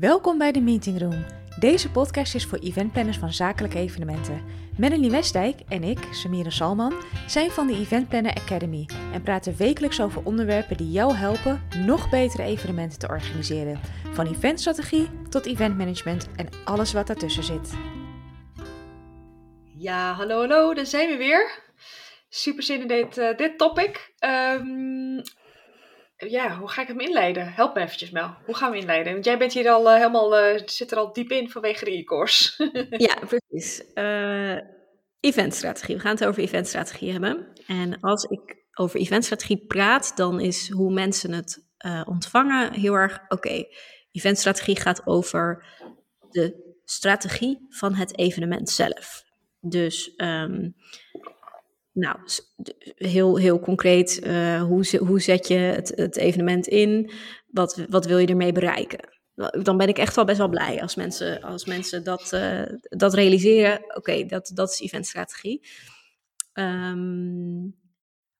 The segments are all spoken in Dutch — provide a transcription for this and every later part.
Welkom bij de Meeting Room. Deze podcast is voor eventplanners van zakelijke evenementen. Melanie Westdijk en ik, Samira Salman, zijn van de Event Planner Academy en praten wekelijks over onderwerpen die jou helpen nog betere evenementen te organiseren. Van eventstrategie tot eventmanagement en alles wat daartussen zit. Ja, hallo, hallo, daar zijn we weer. Super zin in dit, uh, dit topic. Um, ja, hoe ga ik hem inleiden? Help me eventjes, Mel. Hoe gaan we inleiden? Want jij bent hier al uh, helemaal, uh, zit er al diep in vanwege de e-course. ja, precies. Uh, eventstrategie. We gaan het over eventstrategie hebben. En als ik over eventstrategie praat, dan is hoe mensen het ontvangen heel erg... Oké, eventstrategie gaat over de strategie van het evenement zelf. Dus... Um, nou, heel, heel concreet, uh, hoe, hoe zet je het, het evenement in? Wat, wat wil je ermee bereiken? Dan ben ik echt wel best wel blij als mensen, als mensen dat, uh, dat realiseren. Oké, dat, dat is eventstrategie. Um,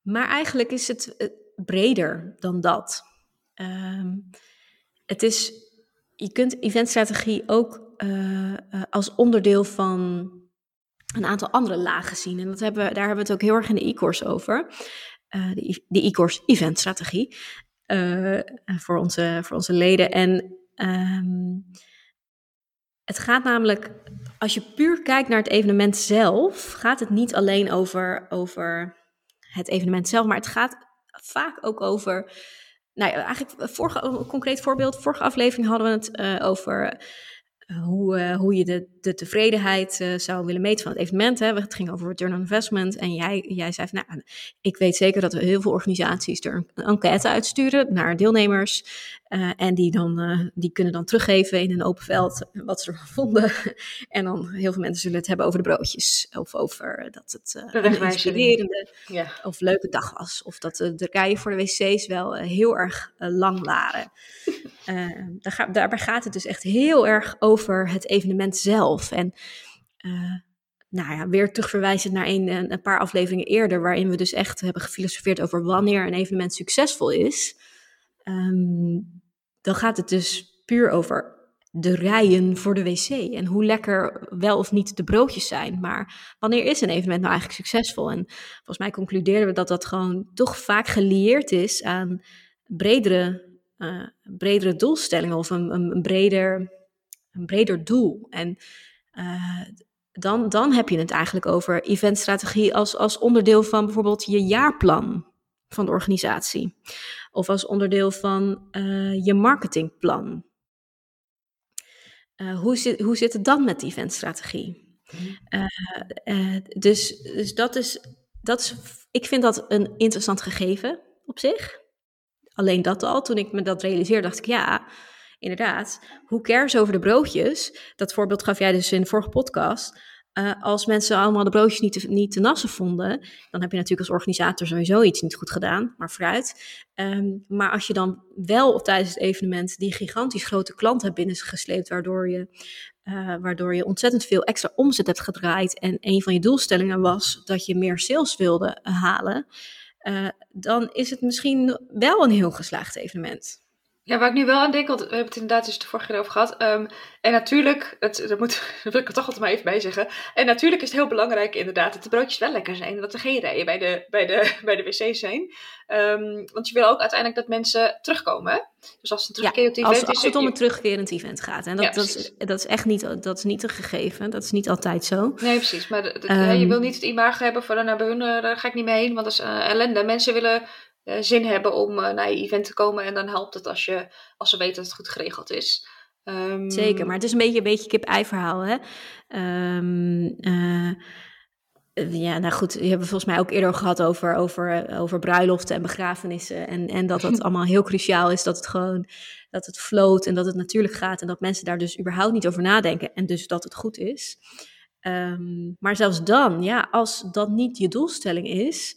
maar eigenlijk is het breder dan dat. Um, het is, je kunt eventstrategie ook als onderdeel van een aantal andere lagen zien. En dat hebben, daar hebben we het ook heel erg in de e-course over. Uh, de e-course eventstrategie. Uh, voor, onze, voor onze leden. En um, het gaat namelijk, als je puur kijkt naar het evenement zelf, gaat het niet alleen over, over het evenement zelf, maar het gaat vaak ook over. Nou eigenlijk, vorige, concreet voorbeeld. Vorige aflevering hadden we het uh, over hoe, uh, hoe je de, de tevredenheid uh, zou willen meten van het evenement. Hè. Het ging over return on investment. En jij, jij zei van, nou, ik weet zeker dat er heel veel organisaties er een, enquête uitsturen naar deelnemers. Uh, en die, dan, die kunnen dan teruggeven in een open veld wat ze ervan vonden. en dan heel veel mensen zullen het hebben over de broodjes. Of over dat het een inspirerende ja. of leuke dag was. Of dat de rijen voor de wc's wel heel erg lang waren. Daar ga, daarbij gaat het dus echt heel erg over het evenement zelf. En uh, nou ja, weer terugverwijzend naar een, een paar afleveringen eerder, waarin we dus echt hebben gefilosofeerd over wanneer een evenement succesvol is. Um, dan gaat het dus puur over de rijen voor de wc en hoe lekker wel of niet de broodjes zijn. Maar wanneer is een evenement nou eigenlijk succesvol? En volgens mij concludeerden we dat dat gewoon toch vaak gelieerd is aan bredere, uh, bredere doelstellingen of een, een, een breder een breder doel. En uh, dan, dan heb je het eigenlijk over eventstrategie als, als onderdeel van bijvoorbeeld je jaarplan van de organisatie. Of als onderdeel van uh, je marketingplan. Uh, hoe, zit, hoe zit het dan met die eventstrategie? dus dus dat, is, dat is, ik vind dat een interessant gegeven op zich. Alleen dat al, toen ik me dat realiseerde, dacht ik ja, inderdaad, hoe cares over de broodjes? Dat voorbeeld gaf jij dus in de vorige podcast. Uh, als mensen allemaal de broodjes niet te, niet te nassen vonden, dan heb je natuurlijk als organisator sowieso iets niet goed gedaan, maar vooruit. Um, maar als je dan wel tijdens het evenement die gigantisch grote klant hebt binnengesleept, waardoor je, uh, waardoor je ontzettend veel extra omzet hebt gedraaid en een van je doelstellingen was dat je meer sales wilde halen, dan is het misschien wel een heel geslaagd evenement. Ja, waar ik nu wel aan denk, want we hebben het inderdaad dus de vorige keer over gehad. Um, en natuurlijk, het, dat, moet, dat wil ik er toch altijd maar even bij zeggen. En natuurlijk is het heel belangrijk inderdaad dat de broodjes wel lekker zijn. En dat er geen rijen bij de, bij de, bij de wc's zijn. Um, want je wil ook uiteindelijk dat mensen terugkomen. Dus als het een terugkerend ja, event als, is... Als het om een terugkerend event gaat. En dat, ja, dat, is, dat is echt niet, dat is niet een gegeven. Dat is niet altijd zo. Nee, precies. Maar de, de, um, je wil niet het imago hebben van nou, bij hun, daar ga ik niet mee heen. Want dat is uh, ellende. Mensen willen zin hebben om uh, naar je event te komen. En dan helpt het als, je, als ze weten dat het goed geregeld is. Um, Zeker, maar het is een beetje een beetje kip-ei verhaal. Hè? Um, uh, ja, nou goed, we hebben volgens mij ook eerder gehad over, over, over bruiloften en begrafenissen. En, en dat dat allemaal heel cruciaal is, dat het gewoon dat het float en dat het natuurlijk gaat. En dat mensen daar dus überhaupt niet over nadenken. En dus dat het goed is. Um, maar zelfs dan, ja, als dat niet je doelstelling is,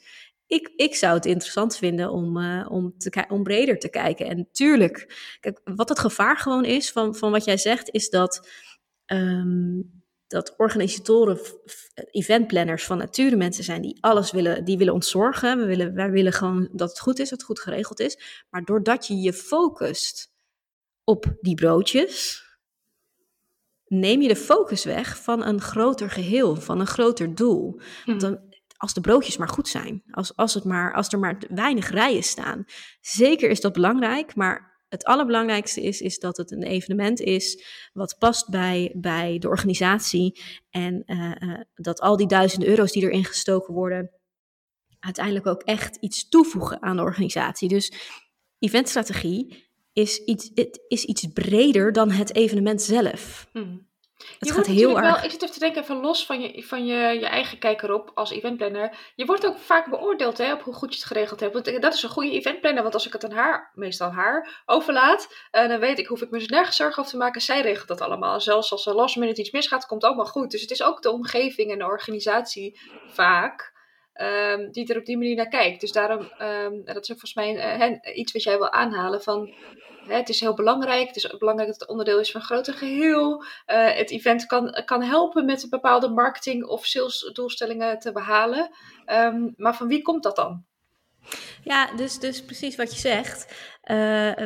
ik, ik zou het interessant vinden om, uh, om, te, om breder te kijken. En tuurlijk, kijk, wat het gevaar gewoon is van, van wat jij zegt, is dat, um, dat organisatoren, eventplanners van nature mensen zijn die alles willen, die willen ontzorgen. We willen, wij willen gewoon dat het goed is, dat het goed geregeld is. Maar doordat je je focust op die broodjes, neem je de focus weg van een groter geheel, van een groter doel. Dan, als de broodjes maar goed zijn, als, als, het maar, als er maar weinig rijen staan. Zeker is dat belangrijk, maar het allerbelangrijkste is, is dat het een evenement is wat past bij, bij de organisatie. En eh, eh, dat al die duizenden euro's die erin gestoken worden, uiteindelijk ook echt iets toevoegen aan de organisatie. Dus eventstrategie is iets, is iets breder dan het evenement zelf. Mhm. Het je gaat heel erg. wel, ik zit even te denken, even los van je, van je, je eigen kijk erop als eventplanner. Je wordt ook vaak beoordeeld hè, op hoe goed je het geregeld hebt. Want dat is een goede eventplanner, want als ik het aan haar, meestal haar, overlaat, eh, dan weet ik, hoef ik me dus nergens zorgen over te maken. Zij regelt dat allemaal. Zelfs als er last minute iets misgaat, komt het allemaal goed. Dus het is ook de omgeving en de organisatie vaak. ehm, die er op die manier naar kijkt. Dus daarom, ehm, dat is ook volgens mij eh, iets wat jij wil aanhalen van het is heel belangrijk. Het is belangrijk dat het onderdeel is van een groter geheel. Eh, het event kan, kan helpen met bepaalde marketing- of salesdoelstellingen te behalen. Ehm, maar van wie komt dat dan? Ja, dus, dus precies wat je zegt. Eh,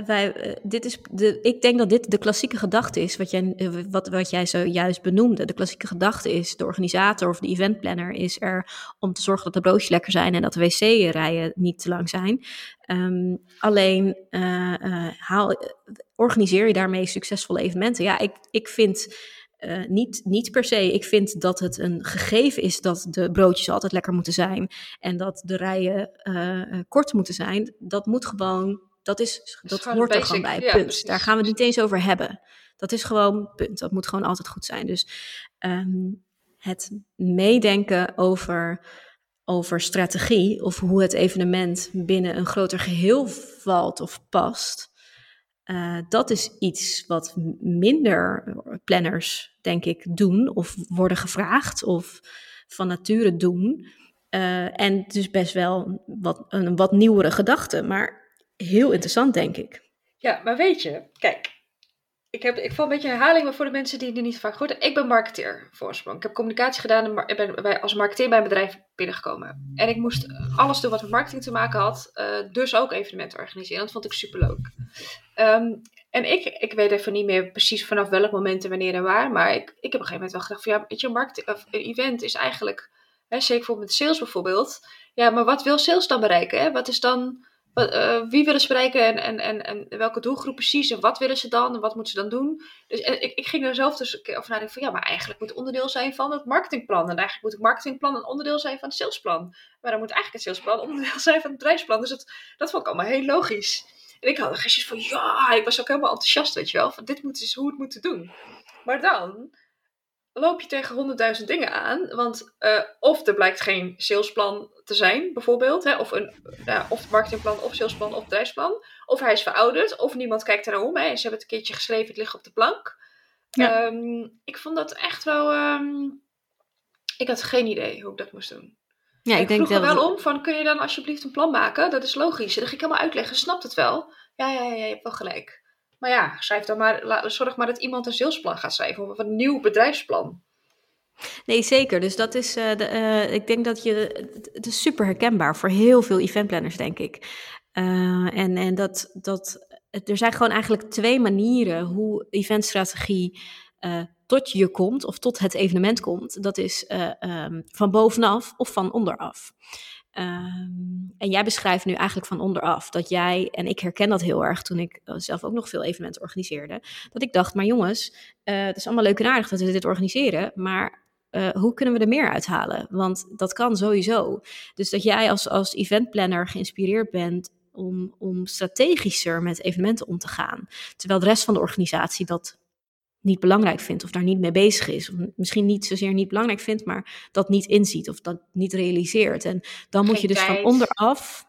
wij, eh, dit is de, ik denk dat dit de klassieke gedachte is, wat jij, eh, wat, wat jij zojuist benoemde. De klassieke gedachte is, de organisator of de eventplanner is er om te zorgen dat de broodjes lekker zijn en dat de wc-rijen niet te lang zijn. Ehm, alleen haal, organiseer je daarmee succesvolle evenementen. Ja, ik, ik vind eh, niet, niet per se. Ik vind dat het een gegeven is dat de broodjes altijd lekker moeten zijn. En dat de rijen eh, kort moeten zijn. Dat moet gewoon, dat, is, dat hoort er gewoon bij. Ja, punt. precies. Daar gaan we het niet eens over hebben. Dat is gewoon, punt. Dat moet gewoon altijd goed zijn. Dus ehm, het meedenken over, over strategie of hoe het evenement binnen een groter geheel valt of past. Uh, dat is iets wat minder planners, denk ik, doen of worden gevraagd of van nature doen. Uh, en dus best wel wat, een wat nieuwere gedachte, maar heel interessant, denk ik. Ja, maar weet je, kijk, ik, heb, ik val een beetje in herhaling, maar voor de mensen die het niet vaak hebben. Ik ben marketeer voor oorsprong. Ik heb communicatie gedaan en ben bij, als marketeer bij een bedrijf binnengekomen. En ik moest alles doen wat met marketing te maken had. Uh, dus ook evenementen organiseren. Dat vond ik superleuk. Um, en ik, ik weet even niet meer precies vanaf welk moment en wanneer en waar. Maar ik, ik heb op een gegeven moment wel gedacht van ja, weet je, of een event is eigenlijk, hè, zeker bijvoorbeeld met sales bijvoorbeeld. Ja, maar wat wil sales dan bereiken? Hè? Wat is dan... Uh, wie willen ze bereiken en, en, en, en welke doelgroep precies en wat willen ze dan en wat moeten ze dan doen. Dus en ik, ik ging er zelf dus over nadenken van ja, maar eigenlijk moet het onderdeel zijn van het marketingplan. En eigenlijk moet het marketingplan een onderdeel zijn van het salesplan. Maar dan moet eigenlijk het salesplan onderdeel zijn van het bedrijfsplan. Dus dat, dat vond ik allemaal heel logisch. En ik had er gisteren van ja, ik was ook helemaal enthousiast, weet je wel. Van dit moet, is hoe het moeten doen. Maar dan loop je tegen honderdduizend dingen aan. Want uh, of er blijkt geen salesplan te zijn, bijvoorbeeld. Hè, of, een, uh, of marketingplan, of salesplan, of bedrijfsplan. Of hij is verouderd, of niemand kijkt er naar om. Hè, en ze hebben het een keertje geschreven, het ligt op de plank. Ja. Um, ik vond dat echt wel... Um, ik had geen idee hoe ik dat moest doen. Ja, ik, ik denk vroeg er dat... wel om van, kun je dan alsjeblieft een plan maken? Dat is logisch. En dan ging ik helemaal uitleggen, snapt het wel? Ja, ja, ja, je hebt wel gelijk. Maar ja, schrijf dan maar, zorg maar dat iemand een salesplan gaat schrijven. Of een nieuw bedrijfsplan. Nee, zeker. Dus dat is, uh, de, uh, ik denk dat je, het is super herkenbaar voor heel veel eventplanners, denk ik. Uh, en en dat, dat, er zijn gewoon eigenlijk twee manieren hoe eventstrategie tot je komt of tot het evenement komt. Dat is um, van bovenaf of van onderaf. Um, en jij beschrijft nu eigenlijk van onderaf dat jij, en ik herken dat heel erg toen ik zelf ook nog veel evenementen organiseerde, dat ik dacht, maar jongens, uh, het is allemaal leuk en aardig dat we dit organiseren, maar uh, hoe kunnen we er meer uithalen? Want dat kan sowieso. Dus dat jij als, als eventplanner geïnspireerd bent om, om strategischer met evenementen om te gaan, terwijl de rest van de organisatie dat niet belangrijk vindt of daar niet mee bezig is. Of misschien niet zozeer niet belangrijk vindt, maar dat niet inziet of dat niet realiseert. En dan moet je dus tijd. van onderaf,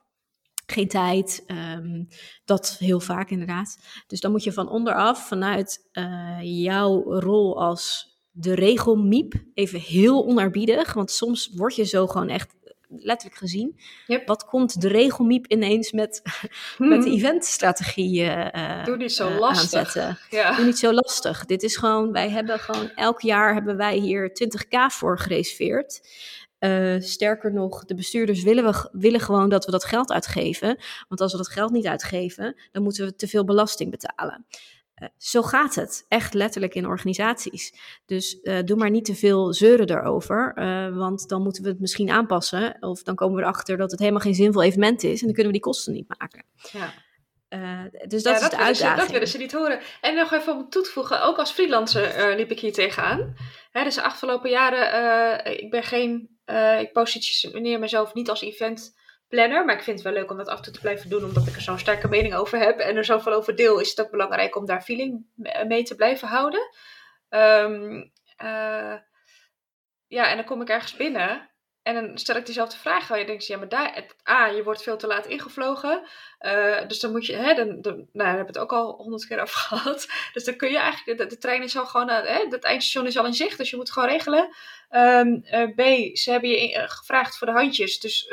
geen tijd, um, dat heel vaak inderdaad. Dus dan moet je van onderaf, vanuit uh, jouw rol als de regelmiep, even heel onerbiedig, want soms word je zo gewoon echt letterlijk gezien. Yep. Wat komt de regelmiep ineens met, Hmm. met de eventstrategie uh, Doe niet zo uh, lastig. aanzetten? Ja. Doe niet zo lastig. Dit is gewoon, wij hebben gewoon, elk jaar hebben wij hier 20k voor gereserveerd. Uh, sterker nog, de bestuurders willen, we, willen gewoon dat we dat geld uitgeven. Want als we dat geld niet uitgeven, dan moeten we te veel belasting betalen. Uh, zo gaat het, echt letterlijk in organisaties. Dus uh, doe maar niet te veel zeuren erover, uh, want dan moeten we het misschien aanpassen. Of dan komen we erachter dat het helemaal geen zinvol evenement is en dan kunnen we die kosten niet maken. Ja. dus dat ja, is de uitdaging. Ze, dat willen ze niet horen. En nog even om toe te voegen, ook als freelancer liep ik hier tegenaan. Hè, dus de afgelopen jaren, ik ben geen, ik positioneer mezelf niet als event planner. Maar ik vind het wel leuk om dat af en toe te blijven doen, omdat ik er zo'n sterke mening over heb en er zoveel over deel, is het ook belangrijk om daar feeling mee te blijven houden. Um, ja, en dan kom ik ergens binnen en dan stel ik dezelfde vraag. Je denkt, ja, maar daar, A, je wordt veel te laat ingevlogen. Uh, dus dan moet je, hè, dan, dan, nou, we hebben het ook al honderd keer over gehad. Dus dan kun je eigenlijk, de, trein is al gewoon, uh, hè, het eindstation is al in zicht. Dus je moet gewoon regelen. Um, uh, B, ze hebben je gevraagd voor de handjes. Dus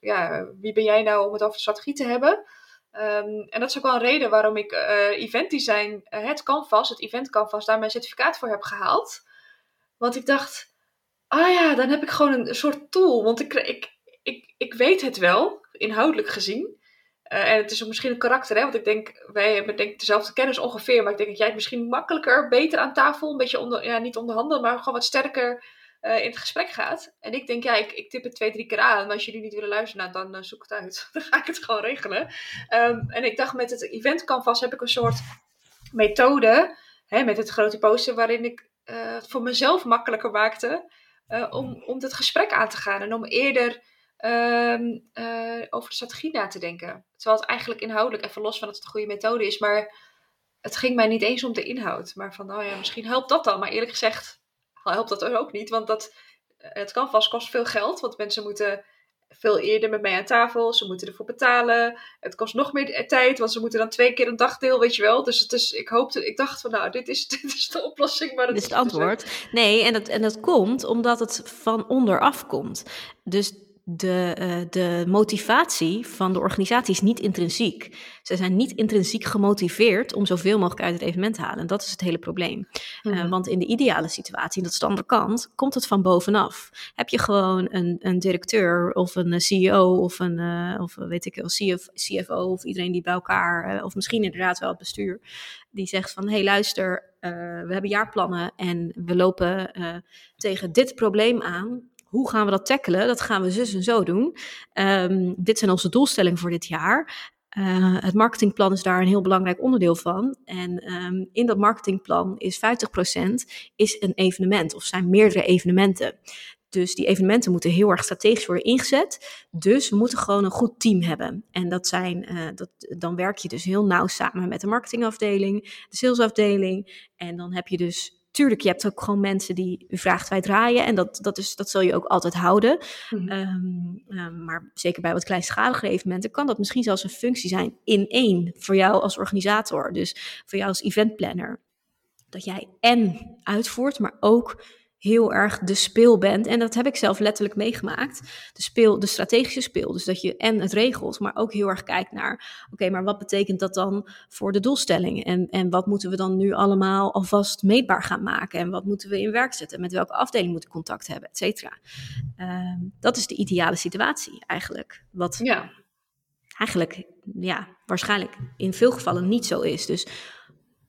ja, wie ben jij nou om het over strategie te hebben? Um, en dat is ook wel een reden waarom ik event design, het canvas, het event canvas, daar mijn certificaat voor heb gehaald. Want ik dacht ah ja, dan heb ik gewoon een soort tool. Want ik, ik, ik, ik weet het wel, inhoudelijk gezien. Uh, en het is misschien een karakter, hè? want ik denk, wij hebben denk dezelfde kennis ongeveer. Maar ik denk dat jij het misschien makkelijker, beter aan tafel, een beetje onder, ja, niet onderhandelen, maar gewoon wat sterker uh, in het gesprek gaat. En ik denk, ja, ik, ik tip het twee, drie keer aan. Maar als jullie niet willen luisteren, nou, dan uh, zoek het uit. dan ga ik het gewoon regelen. Um, en ik dacht, met het event canvas heb ik een soort methode, hè, met het grote poster, waarin ik het voor mezelf makkelijker maakte uh, om, om dat gesprek aan te gaan en om eerder uh, uh, over de strategie na te denken. Terwijl het eigenlijk inhoudelijk, even los van dat het een goede methode is, maar het ging mij niet eens om de inhoud. Maar van, nou ja, misschien helpt dat dan. Maar eerlijk gezegd helpt dat ook niet, want dat, het canvas kost veel geld, want mensen moeten veel eerder met mij aan tafel. Ze moeten ervoor betalen. Het kost nog meer tijd, want ze moeten dan twee keer een dagdeel, weet je wel. Dus het is, ik hoopte, ik dacht van nou, dit is, dit is de oplossing. Maar dat dit is het antwoord. Nee, en dat, en dat komt omdat het van onderaf komt. Dus de, uh, de motivatie van de organisatie is niet intrinsiek. Ze zijn niet intrinsiek gemotiveerd om zoveel mogelijk uit het evenement te halen. En dat is het hele probleem. Mm uh, want in de ideale situatie, en dat is de andere kant, komt het van bovenaf. Heb je gewoon een, een directeur of een CEO of een, uh, of weet ik wel, CF, CFO of iedereen die bij elkaar, of misschien inderdaad wel het bestuur, die zegt van, hé hey, luister, we hebben jaarplannen en we lopen tegen dit probleem aan hoe gaan we dat tackelen? Dat gaan we zus en zo doen. Um, dit zijn onze doelstellingen voor dit jaar. Uh, het marketingplan is daar een heel belangrijk onderdeel van. En um, in dat marketingplan is 50% is een evenement of zijn meerdere evenementen. Dus die evenementen moeten heel erg strategisch worden ingezet. Dus we moeten gewoon een goed team hebben. En dat zijn, uh, dat, dan werk je dus heel nauw samen met de marketingafdeling, de salesafdeling. En dan heb je dus tuurlijk, je hebt ook gewoon mensen die u vraagt wij draaien. En dat, dat, is, dat zul je ook altijd houden. Mm -hmm. um, maar zeker bij wat kleinschalige evenementen kan dat misschien zelfs een functie zijn in één voor jou als organisator. Dus voor jou als eventplanner. Dat jij en uitvoert, maar ook heel erg de speel bent. En dat heb ik zelf letterlijk meegemaakt. De, speel, de strategische speel. Dus dat je en het regelt, maar ook heel erg kijkt naar... oké, maar wat betekent dat dan voor de doelstelling? En, en wat moeten we dan nu allemaal alvast meetbaar gaan maken? En wat moeten we in werk zetten? Met welke afdeling moet ik contact hebben? Et cetera. Uh, dat is de ideale situatie eigenlijk. Wat ja. eigenlijk, ja, waarschijnlijk in veel gevallen niet zo is. Dus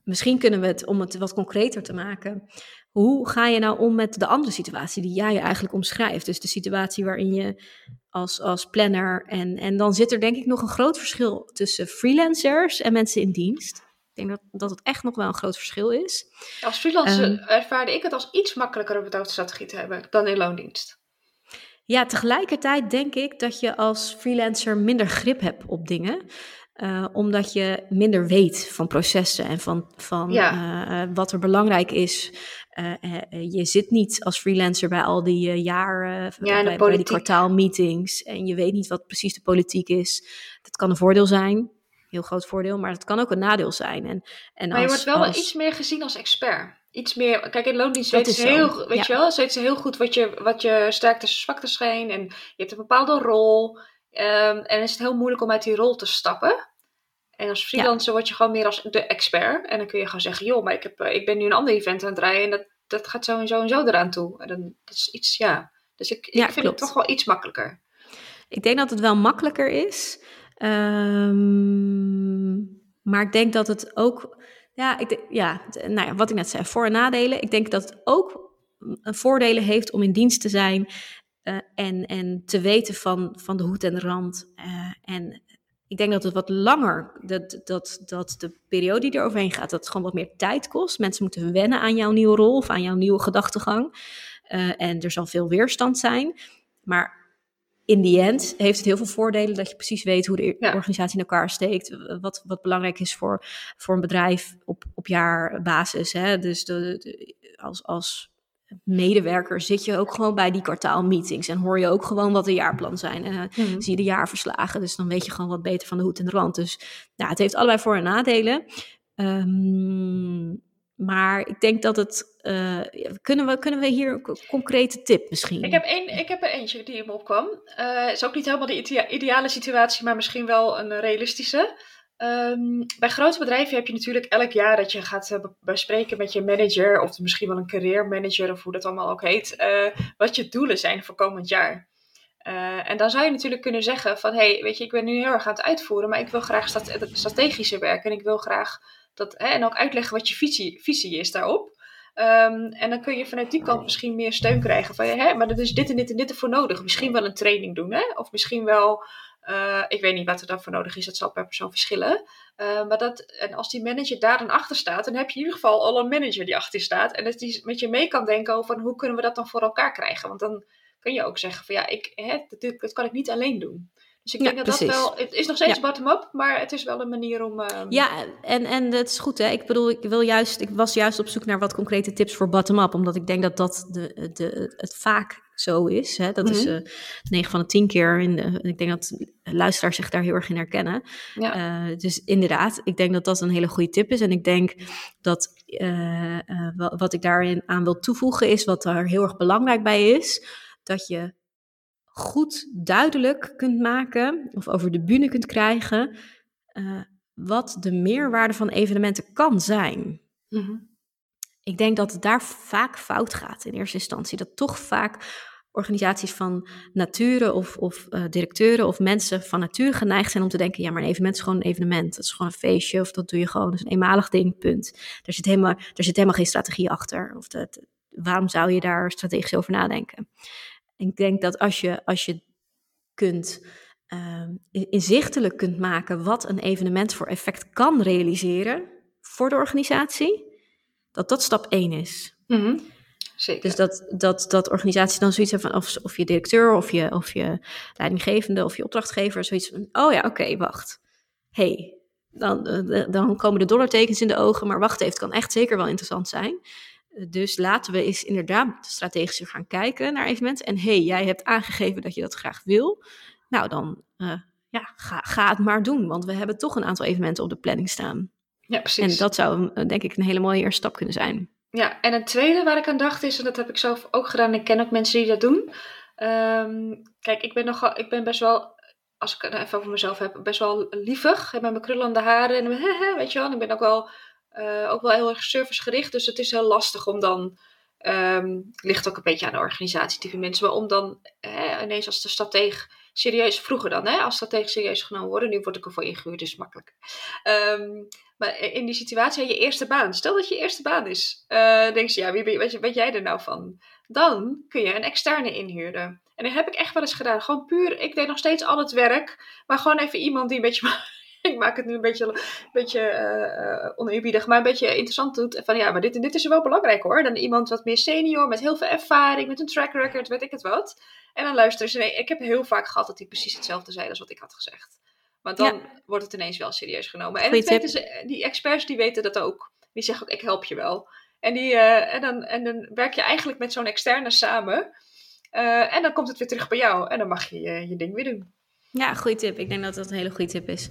misschien kunnen we het, om het wat concreter te maken, hoe ga je nou om met de andere situatie die jij eigenlijk omschrijft? Dus de situatie waarin je als, als planner en, en dan zit er denk ik nog een groot verschil tussen freelancers en mensen in dienst. Ik denk dat, dat het echt nog wel een groot verschil is. Als freelancer um, ervaarde ik het als iets makkelijker om strategie te hebben dan in loondienst. Ja, tegelijkertijd denk ik dat je als freelancer minder grip hebt op dingen. Uh, omdat je minder weet van processen en van, van ja. uh, wat er belangrijk is. Uh, je zit niet als freelancer bij al die jaar, ja, bij, bij, die kwartaalmeetings. En je weet niet wat precies de politiek is. Dat kan een voordeel zijn, heel groot voordeel, maar het kan ook een nadeel zijn. En, en maar als, je wordt wel als... iets meer gezien als expert. Iets meer, kijk in loondienst weten ze heel, weet ja. je wel, ze weten heel goed wat je, wat je sterktes en zwaktes zijn. En je hebt een bepaalde rol. Um, en is het heel moeilijk om uit die rol te stappen. En als freelancer ja. word je gewoon meer als de expert. En dan kun je gewoon zeggen, joh, maar ik, heb, ik ben nu een ander event aan het draaien. En dat, dat gaat zo en zo en zo eraan toe. En dan, dat is iets, ja. Dus ik, ik ja, vind klopt. het toch wel iets makkelijker. Ik denk dat het wel makkelijker is. Um, maar ik denk dat het ook Ja, ik, ja, nou ja, wat ik net zei, voor- en nadelen. Ik denk dat het ook voordelen heeft om in dienst te zijn uh, en, en te weten van, van de hoed en de rand. Uh, en ik denk dat het wat langer, dat, dat, dat de periode die er overheen gaat, dat het gewoon wat meer tijd kost. Mensen moeten wennen aan jouw nieuwe rol of aan jouw nieuwe gedachtegang. Uh, en er zal veel weerstand zijn. Maar in die end heeft het heel veel voordelen dat je precies weet hoe de ja. organisatie in elkaar steekt. Wat, wat belangrijk is voor, voor een bedrijf op, op jaarbasis. Hè? Dus de, de, als, als medewerker zit je ook gewoon bij die kwartaalmeetings en hoor je ook gewoon wat de jaarplan zijn. En uh, zie je de jaarverslagen, dus dan weet je gewoon wat beter van de hoed en de rand. Dus ja, het heeft allebei voor- en nadelen. Um, maar ik denk dat het. Uh, kunnen, we, kunnen we hier een concrete tip misschien? Ik heb, één, ik heb er eentje die in me opkwam. Het uh, is ook niet helemaal de ideale situatie, maar misschien wel een realistische. Um, bij grote bedrijven heb je natuurlijk elk jaar dat je gaat uh, bespreken met je manager, of misschien wel een career manager, of hoe dat allemaal ook heet, wat je doelen zijn voor komend jaar. en dan zou je natuurlijk kunnen zeggen van, hey, weet je, ik ben nu heel erg aan het uitvoeren, maar ik wil graag strate strategischer werken en ik wil graag dat, hè, en ook uitleggen wat je visie, visie is daarop. Um, en dan kun je vanuit die kant misschien meer steun krijgen. Van, hè, maar er is dit en dit en dit ervoor nodig. Misschien wel een training doen. Hè? Of misschien wel, uh, ik weet niet wat er dan voor nodig is. Dat zal per persoon verschillen. Uh, maar dat, en als die manager daar dan achter staat, dan heb je in ieder geval al een manager die achter staat. En dat die met je mee kan denken over hoe kunnen we dat dan voor elkaar krijgen. Want dan kun je ook zeggen van ja, ik, hè, dat, dat kan ik niet alleen doen. Dus ik denk dat precies. dat wel. Het is nog steeds ja. bottom-up, maar het is wel een manier om. Uh... Ja, en, en dat is goed. Hè? Ik bedoel, ik, wil juist, ik was juist op zoek naar wat concrete tips voor bottom-up, omdat ik denk dat dat de, de, het vaak zo is. Hè? Dat mm -hmm. is uh, 9 van de 10 keer. In de, ik denk dat luisteraars zich daar heel erg in herkennen. Ja. Uh, dus inderdaad, ik denk dat dat een hele goede tip is. En ik denk dat uh, wat ik daarin aan wil toevoegen is, wat er heel erg belangrijk bij is, dat je goed duidelijk kunt maken of over de bühne kunt krijgen uh, wat de meerwaarde van evenementen kan zijn. Mm -hmm. Ik denk dat het daar vaak fout gaat in eerste instantie. Dat toch vaak organisaties van nature of, of uh, directeuren of mensen van nature geneigd zijn om te denken: ja, maar een evenement is gewoon een evenement. Dat is gewoon een feestje of dat doe je gewoon. Dat is een eenmalig ding, punt. Er zit helemaal, zit helemaal geen strategie achter. Of dat, waarom zou je daar strategisch over nadenken? Ik denk dat als je, als je kunt uh, inzichtelijk kunt maken wat een evenement voor effect kan realiseren voor de organisatie, dat dat stap één is. Mm -hmm. Zeker. Dus dat, dat, dat organisaties dan zoiets hebben van, of, of je directeur, of je, of je leidinggevende, of je opdrachtgever, zoiets van, oh ja, oké, okay, wacht. hey, dan, dan komen de dollartekens in de ogen, maar wacht even, het kan echt zeker wel interessant zijn. Dus laten we eens inderdaad strategisch gaan kijken naar evenementen. En hey, jij hebt aangegeven dat je dat graag wil. Nou, dan uh, ja, ga, ga het maar doen. Want we hebben toch een aantal evenementen op de planning staan. Ja, precies. En dat zou denk ik een hele mooie eerste stap kunnen zijn. Ja, en een tweede waar ik aan dacht is, en dat heb ik zelf ook gedaan, en ik ken ook mensen die dat doen. Um, kijk, ik ben, nogal, ik ben best wel, als ik het even over mezelf heb, best wel lievig. Met mijn krullende haren en weet je wel. ik ben ook wel uh, ook wel heel erg servicegericht. Dus het is heel lastig om dan. Um, ligt ook een beetje aan de organisatie, die mensen. Maar om dan ineens als de stratege serieus, vroeger dan, hè, als stratege serieus genomen worden. Nu word ik ervoor ingehuurd, dus makkelijk. Um, maar in die situatie, je eerste baan. Stel dat je eerste baan is. Uh, denk je, ja, wie ben, weet, weet jij er nou van? Dan kun je een externe inhuren. En dat heb ik echt wel eens gedaan. Gewoon puur, ik deed nog steeds al het werk. Maar gewoon even iemand die een beetje ik maak het nu een beetje, een beetje uh, oneerbiedig, maar een beetje interessant doet. Van ja, maar dit dit is wel belangrijk hoor. Dan iemand wat meer senior, met heel veel ervaring, met een track record, weet ik het wat. En dan luisteren ze. Nee, ik heb heel vaak gehad dat hij precies hetzelfde zei als wat ik had gezegd. Maar dan ja. wordt het ineens wel serieus genomen. En het is, die experts die weten dat ook. Die zeggen ook, ik help je wel. En, die, uh, en, dan, en dan werk je eigenlijk met zo'n externe samen. Uh, en dan komt het weer terug bij jou. En dan mag je je, je ding weer doen. Ja, goede tip. Ik denk dat dat een hele goede tip is.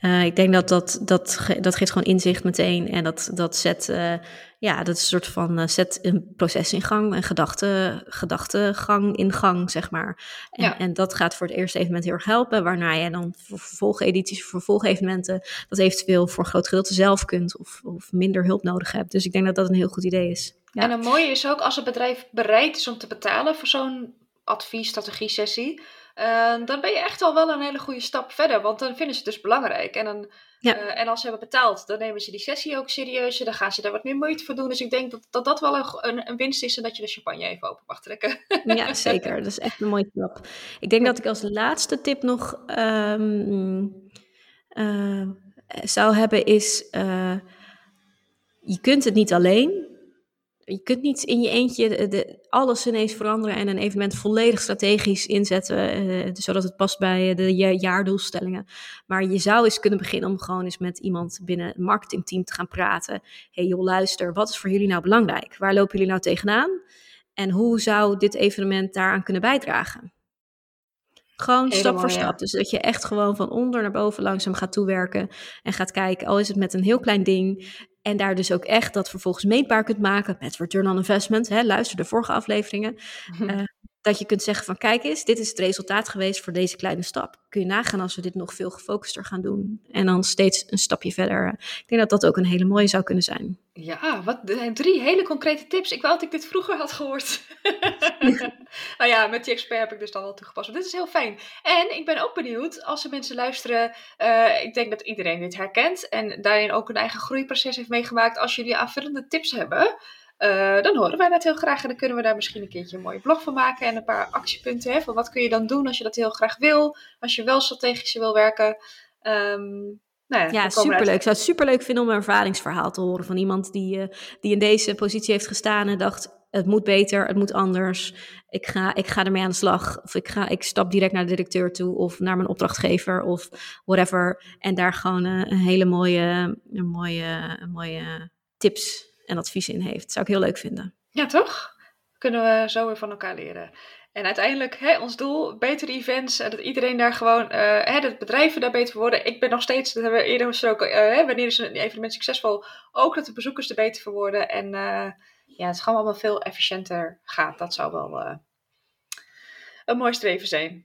Uh, ik denk dat dat, dat, dat geeft gewoon inzicht meteen. En dat, dat zet, uh, ja, dat is een soort van, uh, zet een proces in gang, een gedachte, gedachtegang in gang, zeg maar. En, ja. en dat gaat voor het eerste evenement heel erg helpen. Waarna je dan voor vervolgedities, voor vervolgevenementen, dat eventueel voor een groot gedeelte zelf kunt of, of minder hulp nodig hebt. Dus ik denk dat dat een heel goed idee is. Ja. En een mooie is ook als het bedrijf bereid is om te betalen voor zo'n advies, strategie sessie uh, dan ben je echt al wel een hele goede stap verder. Want dan vinden ze het dus belangrijk. En dan Ja. Eh, en als ze hebben betaald, dan nemen ze die sessie ook serieus. Dan gaan ze daar wat meer moeite voor doen. Dus ik denk dat dat, dat wel een, een, een winst is en dat je de champagne even open mag trekken. Ja, zeker. Dat is echt een mooie tip. Ik denk dat ik als laatste tip nog ehm, eh, zou hebben is... eh, je kunt het niet alleen. Je kunt niet in je eentje de, de- alles ineens veranderen en een evenement volledig strategisch inzetten, eh, zodat het past bij eh, de ja- jaardoelstellingen. Maar je zou eens kunnen beginnen om gewoon eens met iemand binnen het marketingteam te gaan praten. hey joh, luister, wat is voor jullie nou belangrijk? Waar lopen jullie nou tegenaan? En hoe zou dit evenement daaraan kunnen bijdragen? Gewoon stap voor stap. Dus dat je echt gewoon van onder naar boven langzaam gaat toewerken. En gaat kijken, al is het met een heel klein ding. En daar dus ook echt dat vervolgens meetbaar kunt maken met return on investment. Hè, luister de vorige afleveringen. Eh, dat je kunt zeggen van kijk eens, dit is het resultaat geweest voor deze kleine stap. Kun je nagaan als we dit nog veel gefocuster gaan doen. En dan steeds een stapje verder. Ik denk dat dat ook een hele mooie zou kunnen zijn. Ja, wat er zijn drie hele concrete tips. Ik wou dat ik dit vroeger had gehoord. nou ja, met die expert heb ik dus dan wel toegepast. Maar dit is heel fijn. En ik ben ook benieuwd, als er mensen luisteren, eh, ik denk dat iedereen dit herkent en daarin ook een eigen groeiproces heeft meegemaakt. Als jullie aanvullende tips hebben, eh, dan horen wij dat heel graag. En dan kunnen we daar misschien een keertje een mooie blog van maken en een paar actiepunten. Hè, van wat kun je dan doen als je dat heel graag wil, als je wel strategisch wil werken. Ehm, nou ja, Ja, uit- superleuk. Ik zou het superleuk vinden om een ervaringsverhaal te horen van iemand die, eh, die in deze positie heeft gestaan en dacht: het moet beter, het moet anders. Ik ga, ik ga ermee aan de slag. Of ik, ga, ik stap direct naar de directeur toe of naar mijn opdrachtgever of whatever. En daar gewoon eh, een hele mooie, een mooie, een mooie tips en adviezen in heeft. Zou ik heel leuk vinden. Ja, toch? Kunnen we zo weer van elkaar leren. En uiteindelijk, hè, ons doel, betere events, en dat iedereen daar gewoon, eh, hè, dat bedrijven daar beter voor worden. Ik ben nog steeds, dat hebben we eerder besproken, eh, hè, wanneer is een evenement succesvol, ook dat de bezoekers er beter voor worden. En eh, ja, het gewoon allemaal veel efficiënter gaat. Dat zou wel een mooi streven zijn. En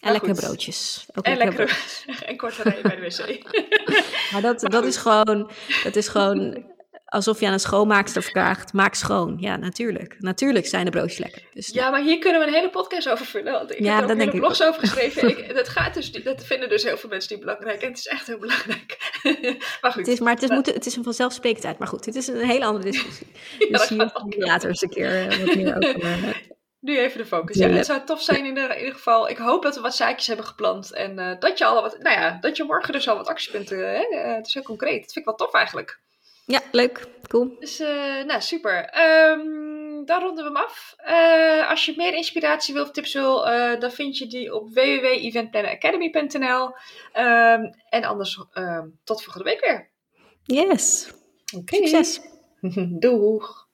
Maar lekkere broodjes. Ook En lekkere lekker en korte rijden bij de wc. Maar dat, dat is gewoon, dat is gewoon alsof je aan een schoonmaakster vraagt, maak schoon. Ja, natuurlijk. Natuurlijk zijn de broodjes lekker. Dus Ja, maar hier kunnen we een hele podcast over vullen. Want ik Ja, heb er ook hele ik blogs over geschreven. Ik, dat, gaat dus, dat vinden dus heel veel mensen niet belangrijk. En het is echt heel belangrijk. maar goed. Het is, maar het is, moet, het is een vanzelfsprekendheid. Maar goed, dit is een hele andere discussie. Ja, Dus hier later eens een keer eh, wat meer over. eh, Nu even de focus. Ja, het zou tof zijn in, de- in ieder geval. Ik hoop dat we wat zaakjes hebben gepland. En eh, dat je al wat, nou ja, dat je morgen dus al wat actiepunten, hè? het is heel concreet. Dat vind ik wel tof eigenlijk. Ja, leuk. Cool. Dus, eh, nou, super. Ehm, dan ronden we hem af. Eh, als je meer inspiratie wil of tips wil, eh, dan vind je die op www.eventplanningacademy.nl. Ehm, en anders ehm, tot volgende week weer. Yes. Oké. Succes. Doeg.